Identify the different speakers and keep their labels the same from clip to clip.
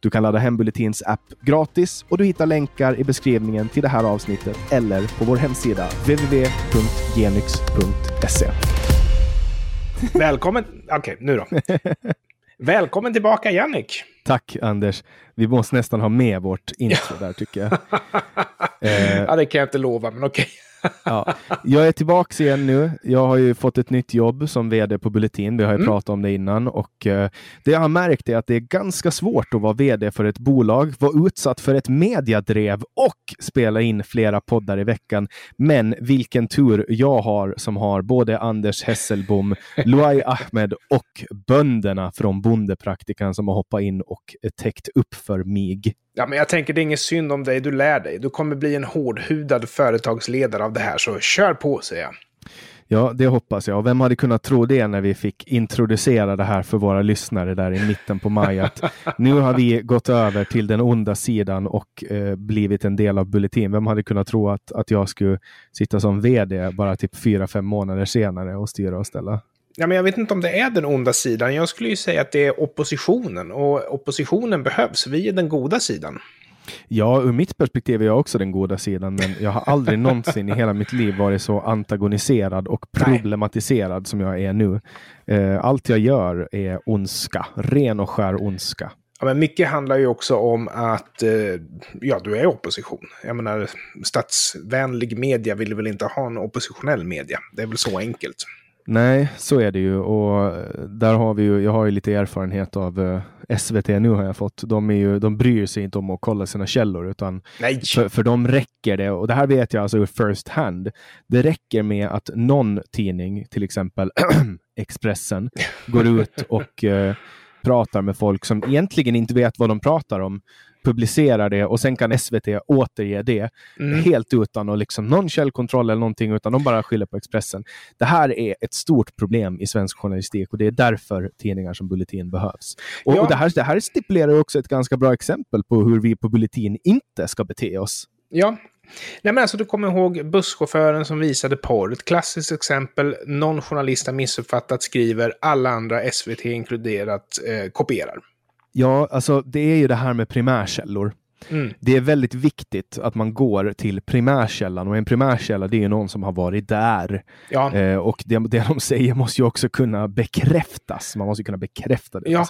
Speaker 1: Du kan ladda hem Bulletins app gratis och du hittar länkar i beskrivningen till det här avsnittet eller på vår hemsida www.genix.se.
Speaker 2: Välkommen... Okej, okay, nu då. Välkommen tillbaka Jannik!
Speaker 1: Tack Anders. Vi måste nästan ha med vårt intro där tycker jag.
Speaker 2: eh, ja, det kan jag inte lova, men okej. Okay
Speaker 1: ja. Jag är tillbaka igen nu. Jag har ju fått ett nytt jobb som vd på Bulletin. Vi har ju mm. pratat om det innan och uh, det jag har märkt är att det är ganska svårt att vara vd för ett bolag, vara utsatt för ett mediadrev och spela in flera poddar i veckan. Men vilken tur jag har som har både Anders Hesselbom, Luai Ahmed och bönderna från Bondepraktikan som har hoppat in och täckt upp för mig.
Speaker 2: Ja, men jag tänker det är inget synd om dig, du lär dig. Du kommer bli en hårdhudad företagsledare av det här, så kör på säger jag.
Speaker 1: Ja, det hoppas jag. Och vem hade kunnat tro det när vi fick introducera det här för våra lyssnare där i mitten på maj? Att nu har vi gått över till den onda sidan och eh, blivit en del av Bulletin. Vem hade kunnat tro att, att jag skulle sitta som vd bara typ fyra, fem månader senare och styra och ställa?
Speaker 2: Ja, men jag vet inte om det är den onda sidan. Jag skulle ju säga att det är oppositionen. Och oppositionen behövs. Vi är den goda sidan.
Speaker 1: Ja, ur mitt perspektiv är jag också den goda sidan, men jag har aldrig någonsin i hela mitt liv varit så antagoniserad och problematiserad Nej. som jag är nu. Eh, allt jag gör är ondska, ren och skär ondska.
Speaker 2: Ja, men mycket handlar ju också om att eh, ja, du är opposition. Jag menar, statsvänlig media vill väl inte ha en oppositionell media. Det är väl så enkelt.
Speaker 1: Nej, så är det ju och där har vi ju, jag har ju lite erfarenhet av eh, SVT nu har jag fått. De, är ju, de bryr sig inte om att kolla sina källor utan för, för dem räcker det, och det här vet jag alltså first hand. Det räcker med att någon tidning, till exempel Expressen, går ut och uh, pratar med folk som egentligen inte vet vad de pratar om publicerar det och sen kan SVT återge det mm. helt utan och liksom någon källkontroll eller någonting, utan de bara skyller på Expressen. Det här är ett stort problem i svensk journalistik och det är därför tidningar som Bulletin behövs. Och, ja. och det, här, det här stipulerar också ett ganska bra exempel på hur vi på Bulletin inte ska bete oss.
Speaker 2: Ja, Nej, men alltså, du kommer ihåg busschauffören som visade porr. Ett klassiskt exempel. Någon journalist har missuppfattat, skriver, alla andra, SVT inkluderat, eh, kopierar.
Speaker 1: Ja, alltså det är ju det här med primärkällor. Mm. Det är väldigt viktigt att man går till primärkällan och en primärkälla det är någon som har varit där. Ja. Eh, och det, det de säger måste ju också kunna bekräftas. Man måste kunna bekräfta det.
Speaker 2: Ja.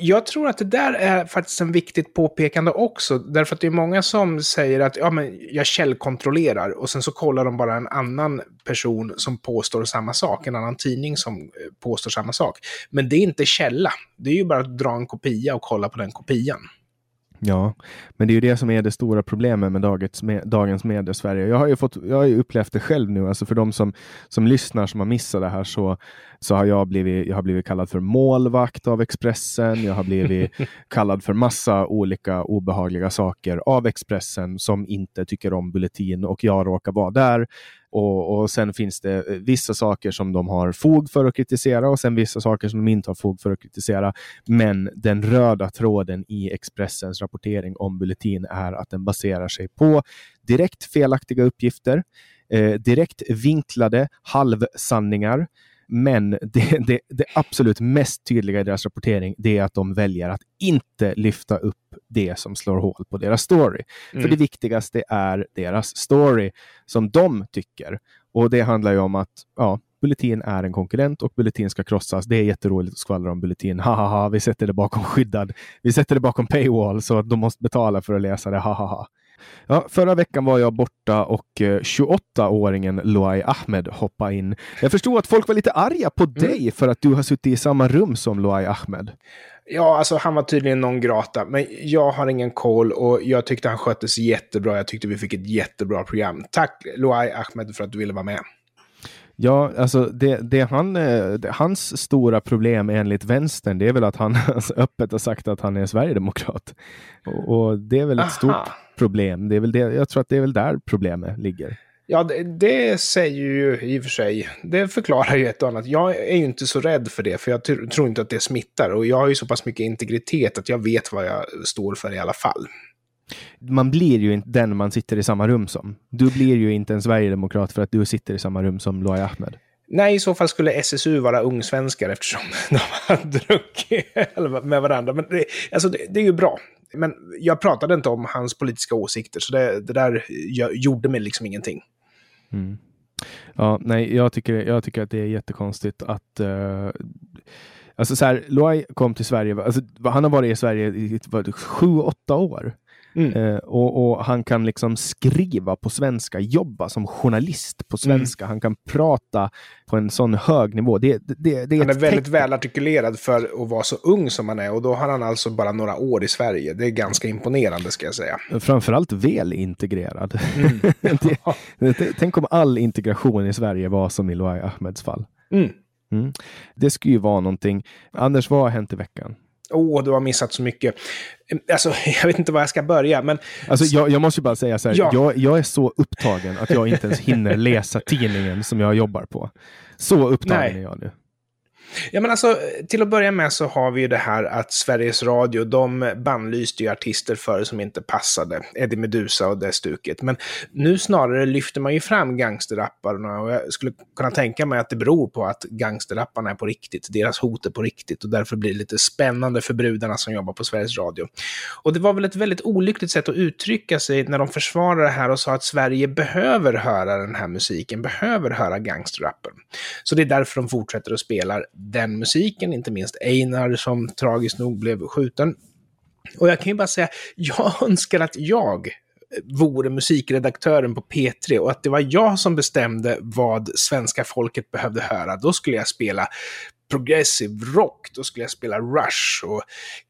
Speaker 2: Jag tror att det där är faktiskt en viktigt påpekande också. Därför att det är många som säger att ja, men jag källkontrollerar och sen så kollar de bara en annan person som påstår samma sak, en annan tidning som eh, påstår samma sak. Men det är inte källa. Det är ju bara att dra en kopia och kolla på den kopian.
Speaker 1: Ja, men det är ju det som är det stora problemet med dagens, med, dagens media Sverige. Jag har ju fått, jag har ju upplevt det själv nu, alltså för de som, som lyssnar som har missat det här så, så har jag blivit, jag har blivit kallad för målvakt av Expressen. Jag har blivit kallad för massa olika obehagliga saker av Expressen som inte tycker om Bulletin och jag råkar vara där. Och, och sen finns det eh, vissa saker som de har fog för att kritisera och sen vissa saker som de inte har fog för att kritisera. Men den röda tråden i Expressens rapportering om Bulletin är att den baserar sig på direkt felaktiga uppgifter, eh, direkt vinklade halvsanningar, men det, det, det, absolut mest tydliga i deras rapportering det är att de väljer att inte lyfta upp det som slår hål på deras story. Mm. För det viktigaste är deras story som de tycker. Och det handlar ju om att ja, Bulletin är en konkurrent och Bulletin ska krossas. Det är jätteroligt att skvallra om Bulletin. Hahaha, vi sätter det bakom skyddad. Vi sätter det bakom paywall så att de måste betala för att läsa det. Hahaha. Ja, förra veckan var jag borta och eh, 28-åringen Loai Ahmed hoppade in. Jag förstod att folk var lite arga på mm. dig för att du har suttit i samma rum som Loai Ahmed.
Speaker 2: Ja, alltså han var tydligen någon grata, men jag har ingen koll och jag tyckte han skötte sig jättebra. Jag tyckte vi fick ett jättebra program. Tack Loai Ahmed för att du ville vara med.
Speaker 1: Ja, alltså det, det han, eh, det, hans stora problem enligt vänstern, det är väl att han öppet har sagt att han är sverigedemokrat. Och, och det är väl ett Aha. stort problem. Det är väl det, jag tror att det är väl där problemet ligger.
Speaker 2: Ja, det, det, säger ju i och för sig, det förklarar ju ett och annat. Jag är ju inte så rädd för det, för jag tror inte att det smittar. Och jag har ju så pass mycket integritet att jag vet vad jag står för i alla fall.
Speaker 1: Man blir ju inte den man sitter i samma rum som. Du blir ju inte en sverigedemokrat för att du sitter i samma rum som Loai Ahmed.
Speaker 2: Nej, i så fall skulle SSU vara ungsvenskar eftersom de har druckit med varandra. Men det, alltså det, det, är ju bra. Men jag pratade inte om hans politiska åsikter, så det, det där gjorde mig liksom ingenting.
Speaker 1: Mm. Ja, nej, jag tycker, jag tycker att det är jättekonstigt att uh, Alltså så här, Loai kom till Sverige, alltså, han har varit i Sverige i sju, åtta år. Mm. Eh, och, och, han kan liksom skriva på svenska, jobba som journalist på mm. svenska. Mm. Han kan prata på en sån hög nivå. Det, det, det
Speaker 2: är han är väldigt välartikulerad för att vara så ung som han är och då har han alltså bara några år i Sverige. Det är ganska imponerande ska jag säga.
Speaker 1: Framförallt välintegrerad. Mm. tänk om all integration i Sverige var som i Loai Ahmeds fall. Mm. Mm. Det skulle ju vara någonting. Anders, vad har hänt i veckan?
Speaker 2: Åh, oh, du har missat så mycket. Alltså, jag vet inte var jag ska börja, men...
Speaker 1: Alltså, jag, jag måste bara säga så här, ja. jag, jag, är så upptagen att jag inte ens hinner läsa tidningen som jag jobbar på. Så upptagen Nej. är jag nu.
Speaker 2: Ja, men alltså, till att börja med så har vi ju det här att Sveriges Radio, de bannlyste ju artister för som inte passade. Eddie Medusa och det stuket. Men nu snarare lyfter man ju fram gangsterrapparna och jag skulle kunna tänka mig att det beror på att gangsterrapparna är på riktigt. Deras hot är på riktigt och därför blir det lite spännande för brudarna som jobbar på Sveriges Radio. Och det var väl ett väldigt olyckligt sätt att uttrycka sig när de försvarade det här och sa att Sverige behöver höra den här musiken, behöver höra gangsterrappen. Så det är därför de fortsätter att spela den musiken, inte minst Einar som tragiskt nog blev skjuten. Och jag kan ju bara säga, jag önskar att jag vore musikredaktören på P3 och att det var jag som bestämde vad svenska folket behövde höra. Då skulle jag spela progressive rock, då skulle jag spela Rush och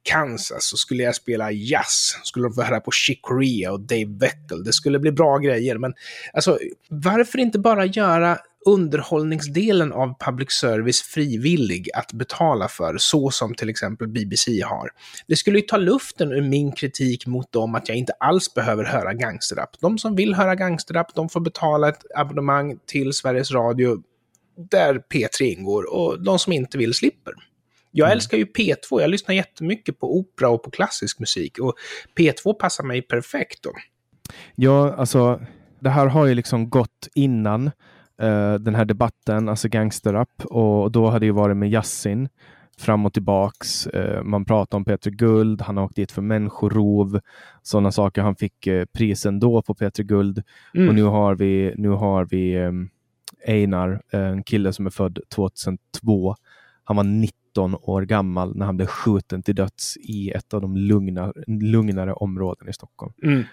Speaker 2: Kansas, så skulle jag spela jazz, skulle de få höra på Chick Corea och Dave Vettel. Det skulle bli bra grejer, men alltså varför inte bara göra underhållningsdelen av public service frivillig att betala för, så som till exempel BBC har. Det skulle ju ta luften ur min kritik mot dem att jag inte alls behöver höra gangsterrap. De som vill höra gangsterrap, de får betala ett abonnemang till Sveriges Radio där P3 ingår och de som inte vill slipper. Jag mm. älskar ju P2, jag lyssnar jättemycket på opera och på klassisk musik och P2 passar mig perfekt då.
Speaker 1: Ja, alltså det här har ju liksom gått innan uh, den här debatten, alltså gangsterrap, och då hade det ju varit med Yassin fram och tillbaks. Uh, man pratar om Peter Guld, han har åkt dit för människorov, sådana saker. Han fick uh, prisen då på Peter Guld mm. och nu har vi, nu har vi um, Einar, en kille som är född 2002. Han var 19 år gammal när han blev skjuten till döds i ett av de lugna, lugnare områden i Stockholm. Mm.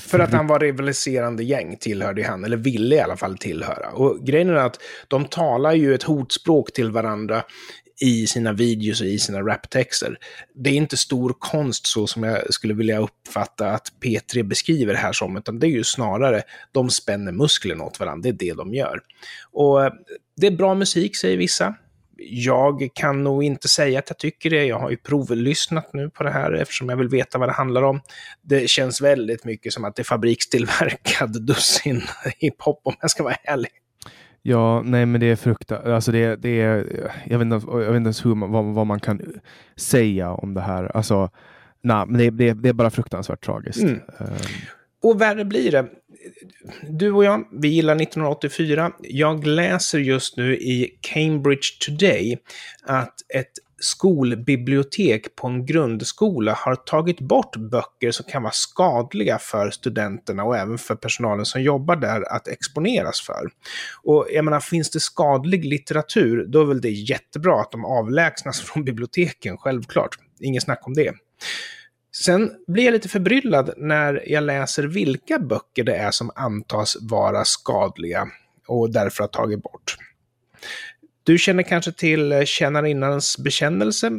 Speaker 2: För att han var rivaliserande gäng tillhörde han, eller ville i alla fall tillhöra. Och grejen är att de talar ju ett hotspråk till varandra i sina videos och i sina raptexter. Det är inte stor konst så som jag skulle vilja uppfatta att P3 beskriver det här som, utan det är ju snarare de spänner musklerna åt varandra, det är det de gör. Och eh, det är bra musik, säger vissa jag kan nog inte säga att jag tycker det. Jag har ju provlyssnat nu på det här eftersom jag vill veta vad det handlar om. Det känns väldigt mycket som att det är fabrikstillverkad dussin hiphop om jag ska vara ärlig.
Speaker 1: Ja, nej men det är fruktansvärt. Alltså det, det är, jag vet inte, jag vet inte ens hur man, vad, vad, man kan säga om det här. Alltså, nej, men det, det, det är bara fruktansvärt tragiskt. Mm. Um.
Speaker 2: Och värre blir det du och jag, vi gillar 1984. Jag läser just nu i Cambridge Today att ett skolbibliotek på en grundskola har tagit bort böcker som kan vara skadliga för studenterna och även för personalen som jobbar där att exponeras för. Och jag menar, finns det skadlig litteratur, då är väl det jättebra att de avlägsnas från biblioteken, självklart. Inget snack om det. Sen blir jag lite förbryllad när jag läser vilka böcker det är som antas vara skadliga och därför har tagit bort. Du känner kanske till Tjänarinnans bekännelse,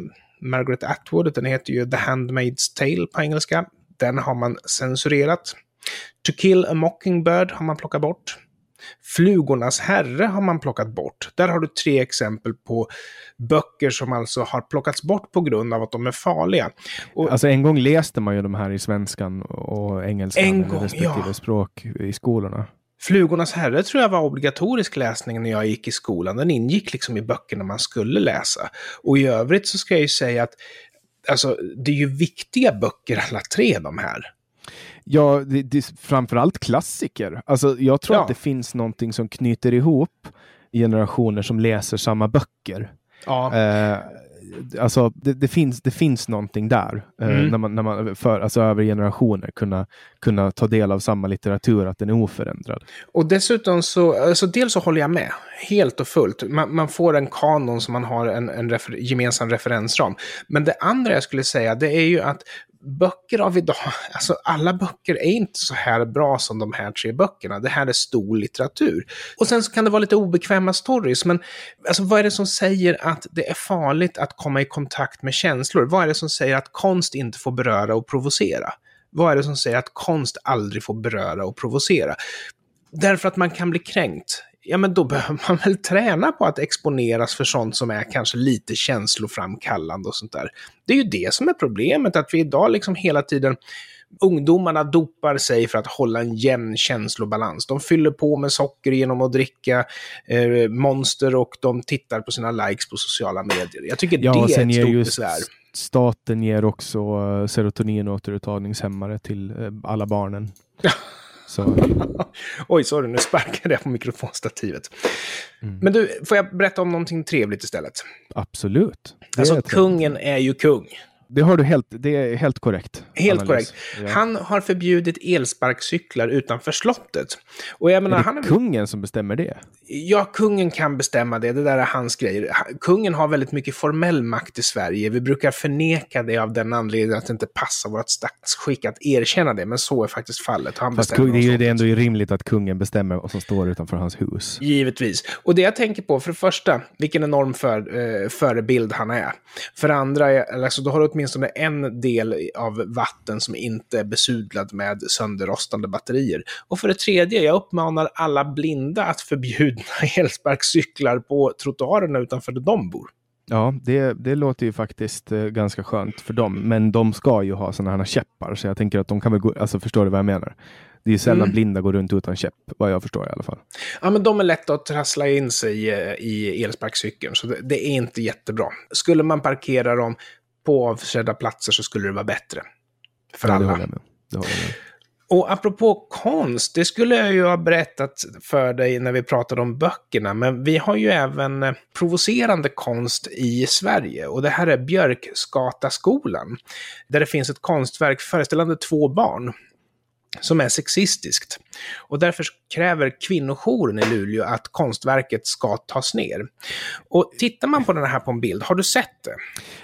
Speaker 2: Margaret Atwood, den heter ju The Handmaid's Tale på engelska. Den har man censurerat. To kill a mockingbird har man plockat bort. Flugornas herre har man plockat bort. Där har du tre exempel på böcker som alltså har plockats bort på grund av att de är farliga.
Speaker 1: Och, alltså en gång läste man ju de här i svenskan och engelskan, en gång, respektive ja. språk i skolorna.
Speaker 2: Flugornas herre tror jag var obligatorisk läsning när jag gick i skolan. Den ingick liksom i böckerna man skulle läsa. Och i övrigt så ska jag ju säga att alltså, det är ju viktiga böcker alla tre de här.
Speaker 1: Ja, det, det är framförallt klassiker. Alltså, jag tror
Speaker 2: Ja.
Speaker 1: att det finns någonting som knyter ihop generationer som läser samma böcker.
Speaker 2: Ja,
Speaker 1: Eh, alltså, det, det, finns, det finns någonting där. Eh,
Speaker 2: Mm.
Speaker 1: när man, när man för, alltså, över generationer kunna, kunna ta del av samma litteratur, att den är oförändrad.
Speaker 2: och dessutom så, alltså dels så håller jag med, helt och fullt. Man, man får en kanon som man har en, en refer, gemensam referensram. Men det andra jag skulle säga, det är ju att böcker av idag, alltså alla böcker är inte så här bra som de här tre böckerna. Det här är stor litteratur. Och sen så kan det vara lite obekväma stories, men alltså vad är det som säger att det är farligt att komma i kontakt med känslor? Vad är det som säger att konst inte får beröra och provocera? Vad är det som säger att konst aldrig får beröra och provocera? Därför att man kan bli kränkt. Ja, men då behöver man väl träna på att exponeras för sånt som är kanske lite känsloframkallande och sånt där. Det är ju det som är problemet, att vi idag liksom hela tiden Ungdomarna dopar sig för att hålla en jämn känslobalans. De fyller på med socker genom att dricka eh, monster och de tittar på sina likes på sociala medier. Jag tycker
Speaker 1: Ja, och
Speaker 2: det är ett stort besvär.
Speaker 1: staten ger också eh, serotoninåteruttagningshämmare till eh, alla barnen. Så,
Speaker 2: Oj, sorry, nu sparkade jag på mikrofonstativet.
Speaker 1: Mm.
Speaker 2: Men du, får jag berätta om någonting trevligt istället?
Speaker 1: absolut. Det,
Speaker 2: Alltså, kungen är ju kung.
Speaker 1: Det har du helt, det är helt korrekt.
Speaker 2: Helt
Speaker 1: analys.
Speaker 2: korrekt.
Speaker 1: Ja.
Speaker 2: Han har förbjudit elsparkcyklar utanför slottet. Och jag menar,
Speaker 1: är det
Speaker 2: han är...
Speaker 1: kungen som bestämmer det?
Speaker 2: Ja, kungen kan bestämma det. Det där är hans grejer. Kungen har väldigt mycket formell makt i Sverige. Vi brukar förneka det av den anledningen att det inte passar vårt statsskick att erkänna det. Men så är faktiskt fallet. Han
Speaker 1: Fast
Speaker 2: bestämmer
Speaker 1: kung, det är ju ändå rimligt att kungen bestämmer vad som står utanför hans hus.
Speaker 2: Givetvis. Och det jag tänker på, för det första, vilken enorm för, eh, förebild han är. För det andra, alltså, då har du åtminstone en del av vatten som inte är besudlad med sönderrostande batterier. Och för det tredje, jag uppmanar alla blinda att förbjuda elsparkcyklar på trottoarerna utanför där de bor.
Speaker 1: Ja, det, det låter ju faktiskt eh, ganska skönt för dem. Men de ska ju ha sådana här käppar, så jag tänker att de kan väl gå, alltså förstår du vad jag menar? Det är ju sällan
Speaker 2: Mm.
Speaker 1: blinda går runt utan käpp, vad jag förstår i alla fall.
Speaker 2: Ja, men de är lätta att trassla in sig i, i elsparkcykeln, så det, det är inte jättebra. Skulle man parkera dem på avsedda platser så skulle det vara bättre. För
Speaker 1: ja,
Speaker 2: alla. Och apropå konst, det skulle jag ju ha berättat för dig när vi pratade om böckerna, men vi har ju även eh, provocerande konst i Sverige. Och det här är Björkskataskolan, där det finns ett konstverk föreställande två barn som är sexistiskt. Och därför kräver kvinnojouren i Luleå att konstverket ska tas ner. Och tittar man på den här på en bild, har du sett det?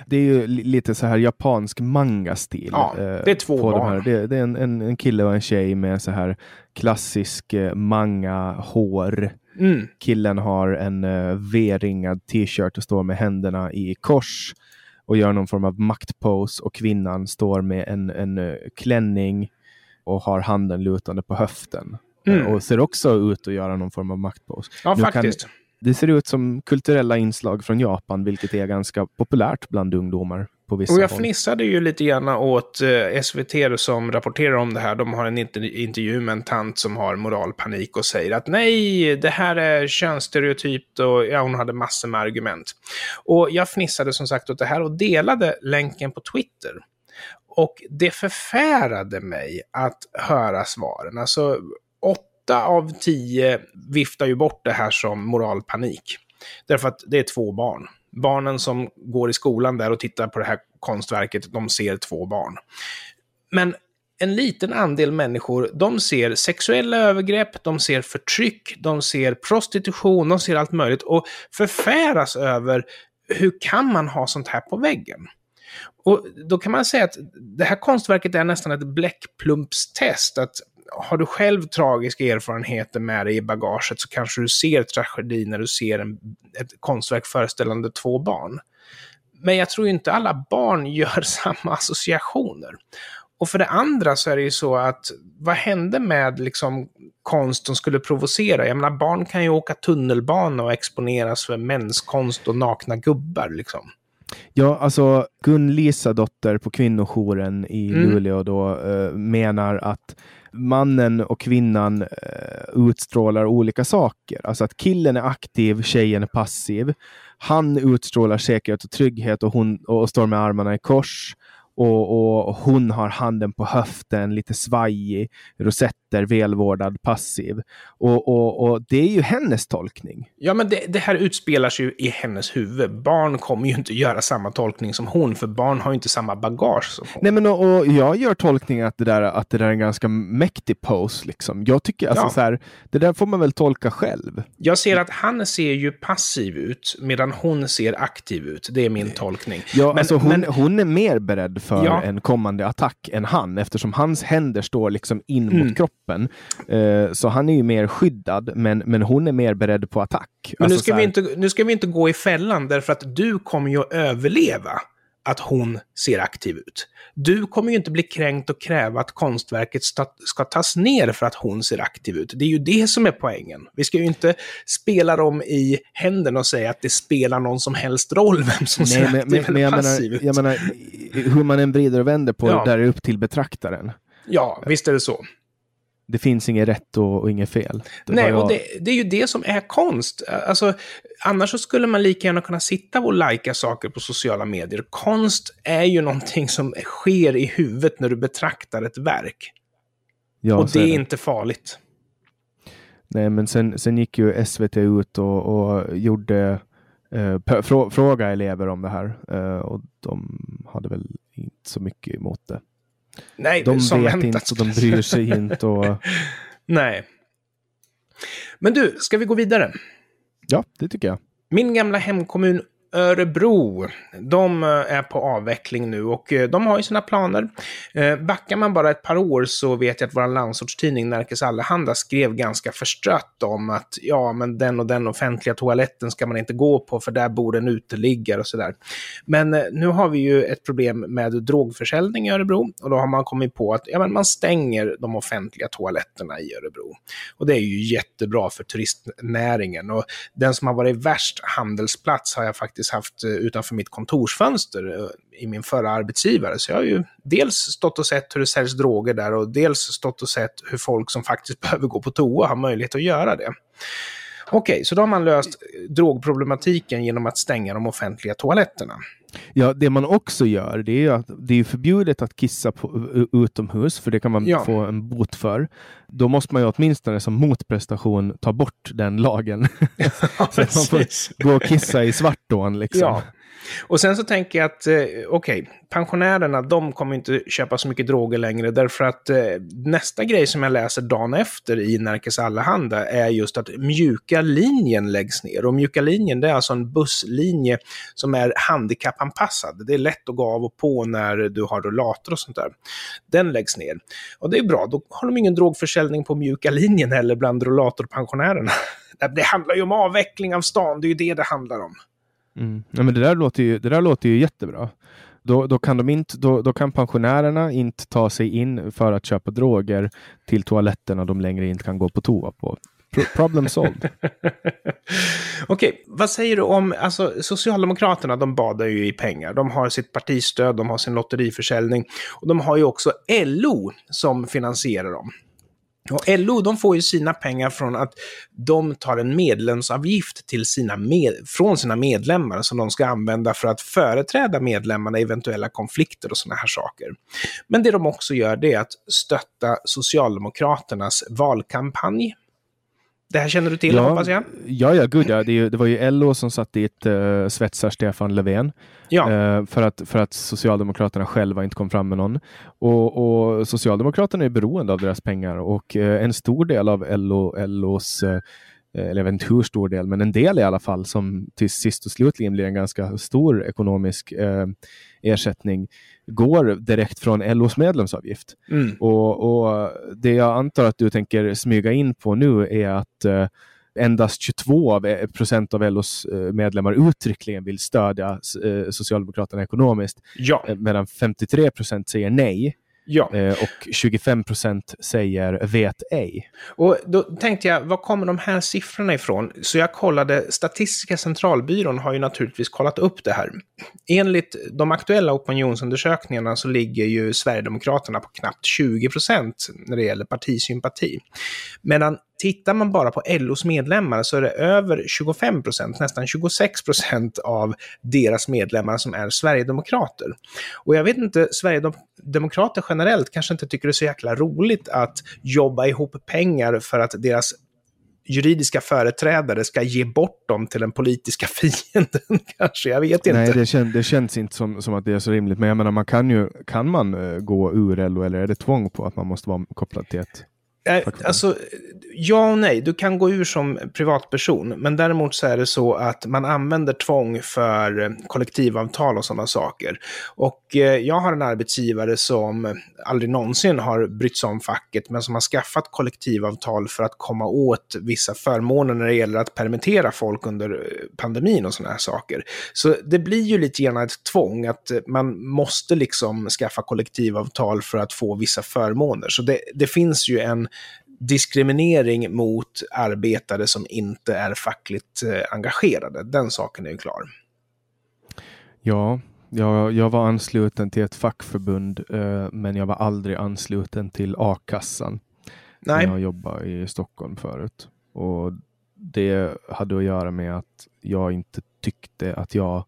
Speaker 1: Det är ju li- lite så här japansk manga-stil.
Speaker 2: Ja,
Speaker 1: eh,
Speaker 2: det är två
Speaker 1: på de
Speaker 2: barn.
Speaker 1: här. Det, det är en, en, en kille och en tjej med så här klassisk eh, manga-hår.
Speaker 2: Mm.
Speaker 1: Killen har en uh, V-ringad t-shirt och står med händerna i kors och gör någon form av maktpose och kvinnan står med en, en eh, klänning och har handen lutande på höften.
Speaker 2: Mm.
Speaker 1: Eh, och ser också ut att göra någon form av maktpose.
Speaker 2: Ja,
Speaker 1: Nu kan-
Speaker 2: faktiskt.
Speaker 1: Det ser ut som kulturella inslag från Japan, vilket är ganska populärt bland ungdomar på vissa
Speaker 2: Och jag
Speaker 1: håll.
Speaker 2: fnissade ju lite grann åt eh, SVT som rapporterar om det här. De har en inter- intervju med en tant som har moralpanik och säger att nej, det här är könsstereotypt och ja, hon hade massor med argument. Och jag fnissade som sagt åt det här och delade länken på Twitter. Och det förfärade mig att höra svaren. Alltså, åtta av tio viftar ju bort det här som moralpanik. Därför att det är två barn. Barnen som går i skolan där och tittar på det här konstverket, de ser två barn. Men en liten andel människor, de ser sexuella övergrepp, de ser förtryck, de ser prostitution, de ser allt möjligt och förfäras över hur kan man ha sånt här på väggen? Och då kan man säga att det här konstverket är nästan ett bläckplumpstest. Att har du själv tragiska erfarenheter med dig i bagaget så kanske du ser tragedi när du ser en, ett konstverk föreställande två barn. Men jag tror inte alla barn gör samma associationer. Och för det andra så är det ju så att vad hände med liksom konst som skulle provocera? Jag menar, barn kan ju åka tunnelbana och exponeras för menskonst och nakna gubbar liksom.
Speaker 1: Ja, alltså Gun-Lisa dotter på kvinnojouren i mm. Luleå då eh, menar att mannen och kvinnan eh, utstrålar olika saker. Alltså att killen är aktiv, tjejen är passiv. Han utstrålar säkerhet och trygghet och, hon, och står med armarna i kors. Och, och, hon har handen på höften, lite svajig, rosetter, välvårdad, passiv. Och, och, och det är ju hennes tolkning.
Speaker 2: Ja, men det, det, här utspelar sig ju i hennes huvud. Barn kommer ju inte göra samma tolkning som hon, för barn har ju inte samma bagage som hon.
Speaker 1: Nej, men och, och jag gör tolkningen att det, där, att det där är en ganska mäktig pose. Liksom. Jag tycker, alltså, ja. så här, det där får man väl tolka själv.
Speaker 2: Jag ser att han ser ju passiv ut, medan hon ser aktiv ut. Det är min tolkning.
Speaker 1: Ja, men, alltså hon, men... hon är mer beredd för ja. en kommande attack än han, eftersom hans händer står liksom in mm. mot kroppen. Uh, så han är ju mer skyddad, men, men hon är mer beredd på attack.
Speaker 2: Men alltså, nu, ska vi inte, nu ska vi inte gå i fällan, därför att du kommer ju att överleva att hon ser aktiv ut. Du kommer ju inte bli kränkt och kräva att konstverket ska tas ner för att hon ser aktiv ut. Det är ju det som är poängen. Vi ska ju inte spela dem i händerna och säga att det spelar någon som helst roll vem som Nej, ser men, aktiv men, eller men passiv
Speaker 1: ut. Jag menar, hur man än vrider och vänder på ja. det, där är upp till betraktaren.
Speaker 2: Ja, visst är det så
Speaker 1: det finns inget rätt och, och inget fel.
Speaker 2: Det Nej, jag... och det, det, är ju det som är konst. Alltså, annars så skulle man lika gärna kunna sitta och lajka saker på sociala medier. Konst är ju någonting som sker i huvudet när du betraktar ett verk. Ja, och det är, det inte farligt.
Speaker 1: Nej, men sen, sen gick ju SVT ut och, och gjorde eh, frå, fråga elever om det här eh, och de hade väl inte så mycket emot det.
Speaker 2: Nej,
Speaker 1: de vet väntat. inte och de bryr sig inte. Och...
Speaker 2: Nej. Men du, ska vi gå vidare?
Speaker 1: Ja, det tycker jag.
Speaker 2: Min gamla hemkommun Örebro, de eh, är på avveckling nu och eh, de har ju sina planer. Eh, backar man bara ett par år så vet jag att vår landsortstidning Närkes Allehanda skrev ganska förstrött om att ja, men den och den offentliga toaletten ska man inte gå på för där bor en uteliggare och sådär. Men nu har vi ju ett problem med drogförsäljning i Örebro och då har man kommit på att ja, men man stänger de offentliga toaletterna i Örebro. Och det är ju jättebra för turistnäringen och den som har varit värst handelsplats har jag faktiskt faktiskt haft eh, utanför mitt kontorsfönster eh, i min förra arbetsgivare. Så jag har ju dels stått och sett hur det säljs droger där och dels stått och sett hur folk som faktiskt behöver gå på toa har möjlighet att göra det. Okej, okay, så då har man löst eh, drogproblematiken genom att stänga de offentliga toaletterna.
Speaker 1: Ja, det man också gör, det är att det är förbjudet att kissa på, utomhus, för det kan man ja. få en bot för. Då måste man ju åtminstone som motprestation ta bort den lagen. Så att man får gå och kissa i Svartån. Liksom. Ja.
Speaker 2: Och sen så tänker jag att, eh, okej, okay, pensionärerna, de kommer inte köpa så mycket droger längre, därför att eh, nästa grej som jag läser dagen efter i Närkes Allehanda är just att mjuka linjen läggs ner. Och mjuka linjen, det är alltså en busslinje som är handikappanpassad. Det är lätt att gå av och på när du har rullator och sånt där. Den läggs ner. Och det är bra, då har de ingen drogförsäljning på mjuka linjen heller bland rullatorpensionärerna. Det handlar ju om avveckling av stan, det är ju det det handlar om.
Speaker 1: Mm. Ja, men det, där låter ju, det där låter ju jättebra. Då, då, kan de inte, då, då kan pensionärerna inte ta sig in för att köpa droger till toaletterna de längre inte kan gå på toa på. Problem solved.
Speaker 2: Okej, okay, vad säger du om, alltså Socialdemokraterna, de badar ju i pengar. De har sitt partistöd, de har sin lotteriförsäljning och de har ju också LO som finansierar dem. Och LO de får ju sina pengar från att de tar en medlemsavgift till sina med, från sina medlemmar som de ska använda för att företräda medlemmarna i eventuella konflikter och sådana här saker. Men det de också gör det är att stötta Socialdemokraternas valkampanj det här känner du till,
Speaker 1: ja,
Speaker 2: hoppas jag?
Speaker 1: Ja, ja, gud ja. Det, det var ju LO som satt dit uh, svetsar Stefan Löfven. Ja. Uh, för, att, för att Socialdemokraterna själva inte kom fram med någon. Och, och Socialdemokraterna är beroende av deras pengar och uh, en stor del av LO, LOs eller jag vet inte hur stor del, men en del i alla fall, som till sist och slutligen blir en ganska stor ekonomisk eh, ersättning, går direkt från LOs medlemsavgift. Mm. Och, och, Det jag antar att du tänker smyga in på nu är att eh, endast 22 eh, procent av LOs eh, medlemmar uttryckligen vill stödja eh, Socialdemokraterna ekonomiskt, ja. medan 53 procent säger nej.
Speaker 2: Ja.
Speaker 1: Eh, och 25 procent säger vet ej.
Speaker 2: Och då tänkte jag, var kommer de här siffrorna ifrån? Så jag kollade, Statistiska centralbyrån har ju naturligtvis kollat upp det här. Enligt de aktuella opinionsundersökningarna så ligger ju Sverigedemokraterna på knappt 20 procent när det gäller partisympati. Medan tittar man bara på LOs medlemmar så är det över 25 procent, nästan 26 procent av deras medlemmar som är Sverigedemokrater. Och jag vet inte, Sverigedemokrater generellt kanske inte tycker det är så jäkla roligt att jobba ihop pengar för att deras juridiska företrädare ska ge bort dem till den politiska fienden kanske, jag vet inte.
Speaker 1: Nej, det, kän, det känns inte som, som att det är så rimligt. Men jag menar, man kan ju, kan man uh, gå ur LO eller är det tvång på att man måste vara kopplad till ett
Speaker 2: Eh, alltså, ja och nej. Du kan gå ur som privatperson, men däremot så är det så att man använder tvång för eh, kollektivavtal och sådana saker. Och eh, jag har en arbetsgivare som aldrig någonsin har brytt sig om facket, men som har skaffat kollektivavtal för att komma åt vissa förmåner när det gäller att permittera folk under pandemin och sådana här saker. Så det blir ju lite grann ett tvång att man måste liksom skaffa kollektivavtal för att få vissa förmåner. Så det, det finns ju en diskriminering mot arbetare som inte är fackligt eh, engagerade. Den saken är ju klar.
Speaker 1: Ja, jag, jag var ansluten till ett fackförbund, eh, men jag var aldrig ansluten till a-kassan. Nej. När jag jobbade i Stockholm förut. Och det hade att göra med att jag inte tyckte att jag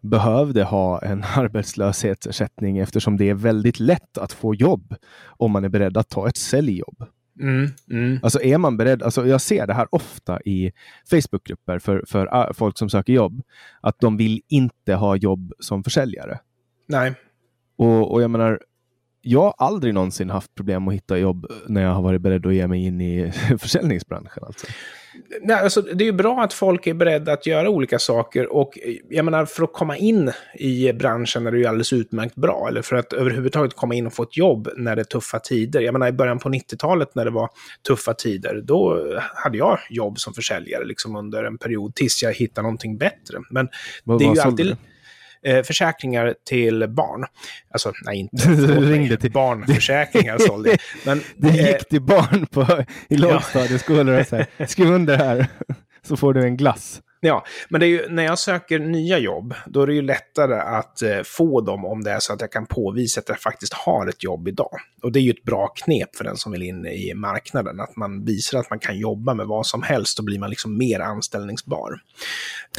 Speaker 1: behövde ha en arbetslöshetsersättning eftersom det är väldigt lätt att få jobb om man är beredd att ta ett säljjobb. Mm, mm. Alltså är man beredd, alltså jag ser det här ofta i Facebookgrupper för, för uh, folk som söker jobb, att de vill inte ha jobb som försäljare.
Speaker 2: Nej.
Speaker 1: Och, och jag menar, jag har aldrig någonsin haft problem att hitta jobb när jag har varit beredd att ge mig in i försäljningsbranschen. Alltså.
Speaker 2: Nej, alltså, det är ju bra att folk är beredda att göra olika saker och jag menar för att komma in i branschen är det ju alldeles utmärkt bra. Eller för att överhuvudtaget komma in och få ett jobb när det är tuffa tider. Jag menar i början på 90-talet när det var tuffa tider, då hade jag jobb som försäljare liksom under en period tills jag hittade någonting bättre. Men vad, det är ju alltid... Du? Eh, försäkringar till barn. Alltså, nej, inte
Speaker 1: ringde till
Speaker 2: barnförsäkringar sålde
Speaker 1: Men Det gick eh, till barn på, i lågstadieskolor och så här, skriv under här så får du en glass.
Speaker 2: Ja, men det är ju, när jag söker nya jobb, då är det ju lättare att eh, få dem om det är så att jag kan påvisa att jag faktiskt har ett jobb idag. Och det är ju ett bra knep för den som vill in i marknaden, att man visar att man kan jobba med vad som helst, då blir man liksom mer anställningsbar.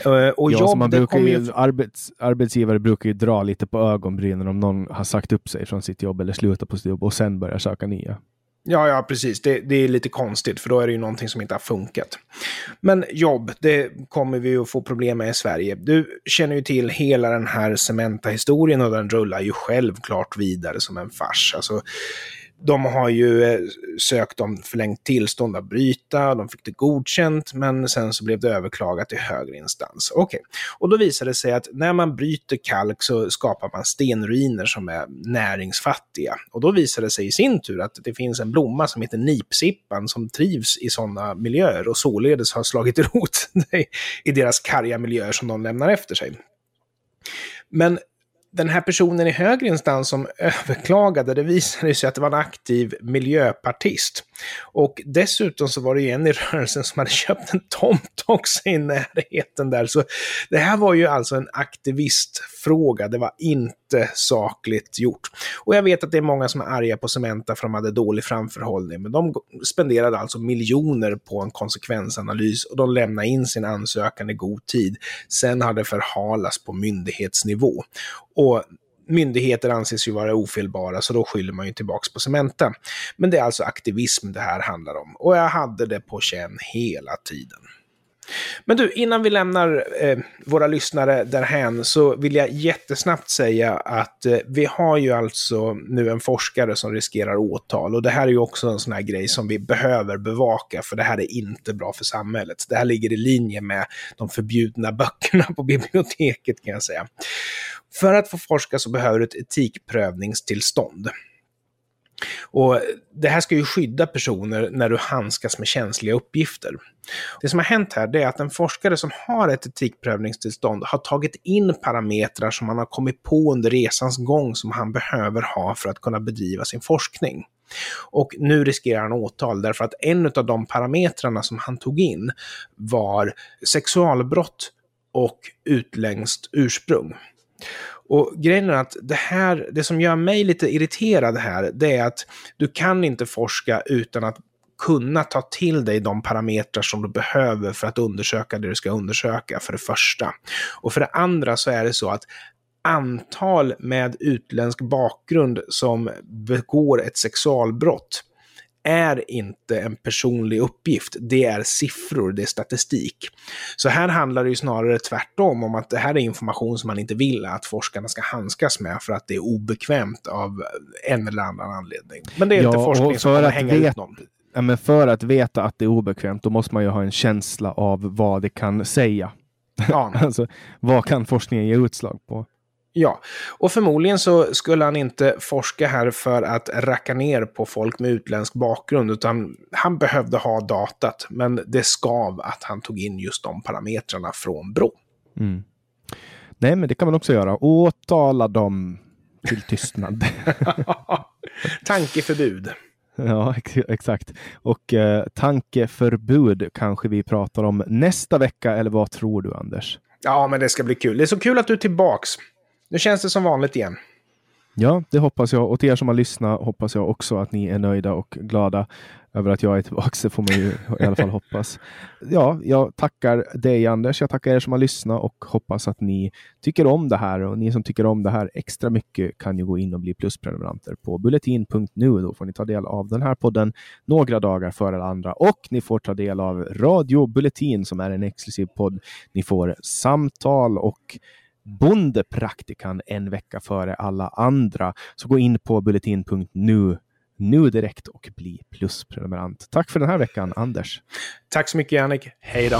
Speaker 1: Eh, och ja, jobb, man brukar ju, ju... Arbets, arbetsgivare brukar ju dra lite på ögonbrynen om någon har sagt upp sig från sitt jobb eller slutat på sitt jobb och sen börjar söka nya.
Speaker 2: Ja, ja, precis. Det, det, är lite konstigt, för då är det ju någonting som inte har funkat. Men jobb, det kommer vi att få problem med i Sverige. Du känner ju till hela den här Cementa-historien och den rullar ju självklart vidare som en fars. Alltså, de har ju eh, sökt om förlängt tillstånd att bryta, de fick det godkänt, men sen så blev det överklagat till högre instans. Okej, okay. och då visade det sig att när man bryter kalk så skapar man stenruiner som är näringsfattiga. Och då visade det sig i sin tur att det finns en blomma som heter nipsippan som trivs i sådana miljöer och således har slagit rot i deras karga miljöer som de lämnar efter sig. Men den här personen i högre instans som överklagade, det visade sig att det var en aktiv miljöpartist. Och dessutom så var det ju en i rörelsen som hade köpt en tomt också i närheten där. Så det här var ju alltså en aktivistfråga, det var inte sakligt gjort. Och jag vet att det är många som är arga på Cementa för att de hade dålig framförhållning, men de spenderade alltså miljoner på en konsekvensanalys och de lämnade in sin ansökan i god tid. Sen har det förhalats på myndighetsnivå. Och myndigheter anses ju vara ofelbara, så då skyller man ju tillbaka på Cementa. Men det är alltså aktivism det här handlar om. Och jag hade det på känn hela tiden. Men du, innan vi lämnar eh, våra lyssnare därhän så vill jag jättesnabbt säga att eh, vi har ju alltså nu en forskare som riskerar åtal och det här är ju också en sån här grej som vi behöver bevaka för det här är inte bra för samhället. Det här ligger i linje med de förbjudna böckerna på biblioteket kan jag säga. För att få forska så behöver du ett etikprövningstillstånd. Och det här ska ju skydda personer när du handskas med känsliga uppgifter. Det som har hänt här är att en forskare som har ett etikprövningstillstånd har tagit in parametrar som han har kommit på under resans gång som han behöver ha för att kunna bedriva sin forskning. Och nu riskerar han åtal därför att en av de parametrarna som han tog in var sexualbrott och utländskt ursprung. Och grejen är att det här, det som gör mig lite irriterad här, det är att du kan inte forska utan att kunna ta till dig de parametrar som du behöver för att undersöka det du ska undersöka, för det första. Och för det andra så är det så att antal med utländsk bakgrund som begår ett sexualbrott är inte en personlig uppgift. Det är siffror, det är statistik. Så här handlar det ju snarare tvärtom om att det här är information som man inte vill att forskarna ska handskas med för att det är obekvämt av en eller annan anledning. Men det är ja, inte forskning som kommer hänga vet, ut någon.
Speaker 1: Ja, men för att veta att det är obekvämt, då måste man ju ha en känsla av vad det kan säga. Ja. alltså, vad kan forskningen ge utslag på?
Speaker 2: Ja, och förmodligen så skulle han inte forska här för att racka ner på folk med utländsk bakgrund, utan han behövde ha datat, men det skav att han tog in just de parametrarna från Brå.
Speaker 1: Mm. Nej, men det kan man också göra. Åtala dem till tystnad.
Speaker 2: Tankeförbud.
Speaker 1: Ja, exakt. Och eh, tankeförbud kanske vi pratar om nästa vecka, eller vad tror du, Anders?
Speaker 2: Ja, men det ska bli kul. Det är så kul att du är tillbaks. Nu känns det som vanligt igen.
Speaker 1: Ja, det hoppas jag. Och till er som har lyssnat hoppas jag också att ni är nöjda och glada över att jag är tillbaka. Det får man ju i alla fall hoppas. Ja, jag tackar dig Anders. Jag tackar er som har lyssnat och hoppas att ni tycker om det här. Och ni som tycker om det här extra mycket kan ju gå in och bli plusprenumeranter på bulletin.nu. Då får ni ta del av den här podden några dagar före alla andra och ni får ta del av Radio Bulletin som är en exklusiv podd. Ni får samtal och Bondepraktikan en vecka före alla andra. Så gå in på bulletin.nu nu direkt och bli plusprenumerant. Tack för den här veckan, Anders.
Speaker 2: Tack så mycket, Jannik. Hej då!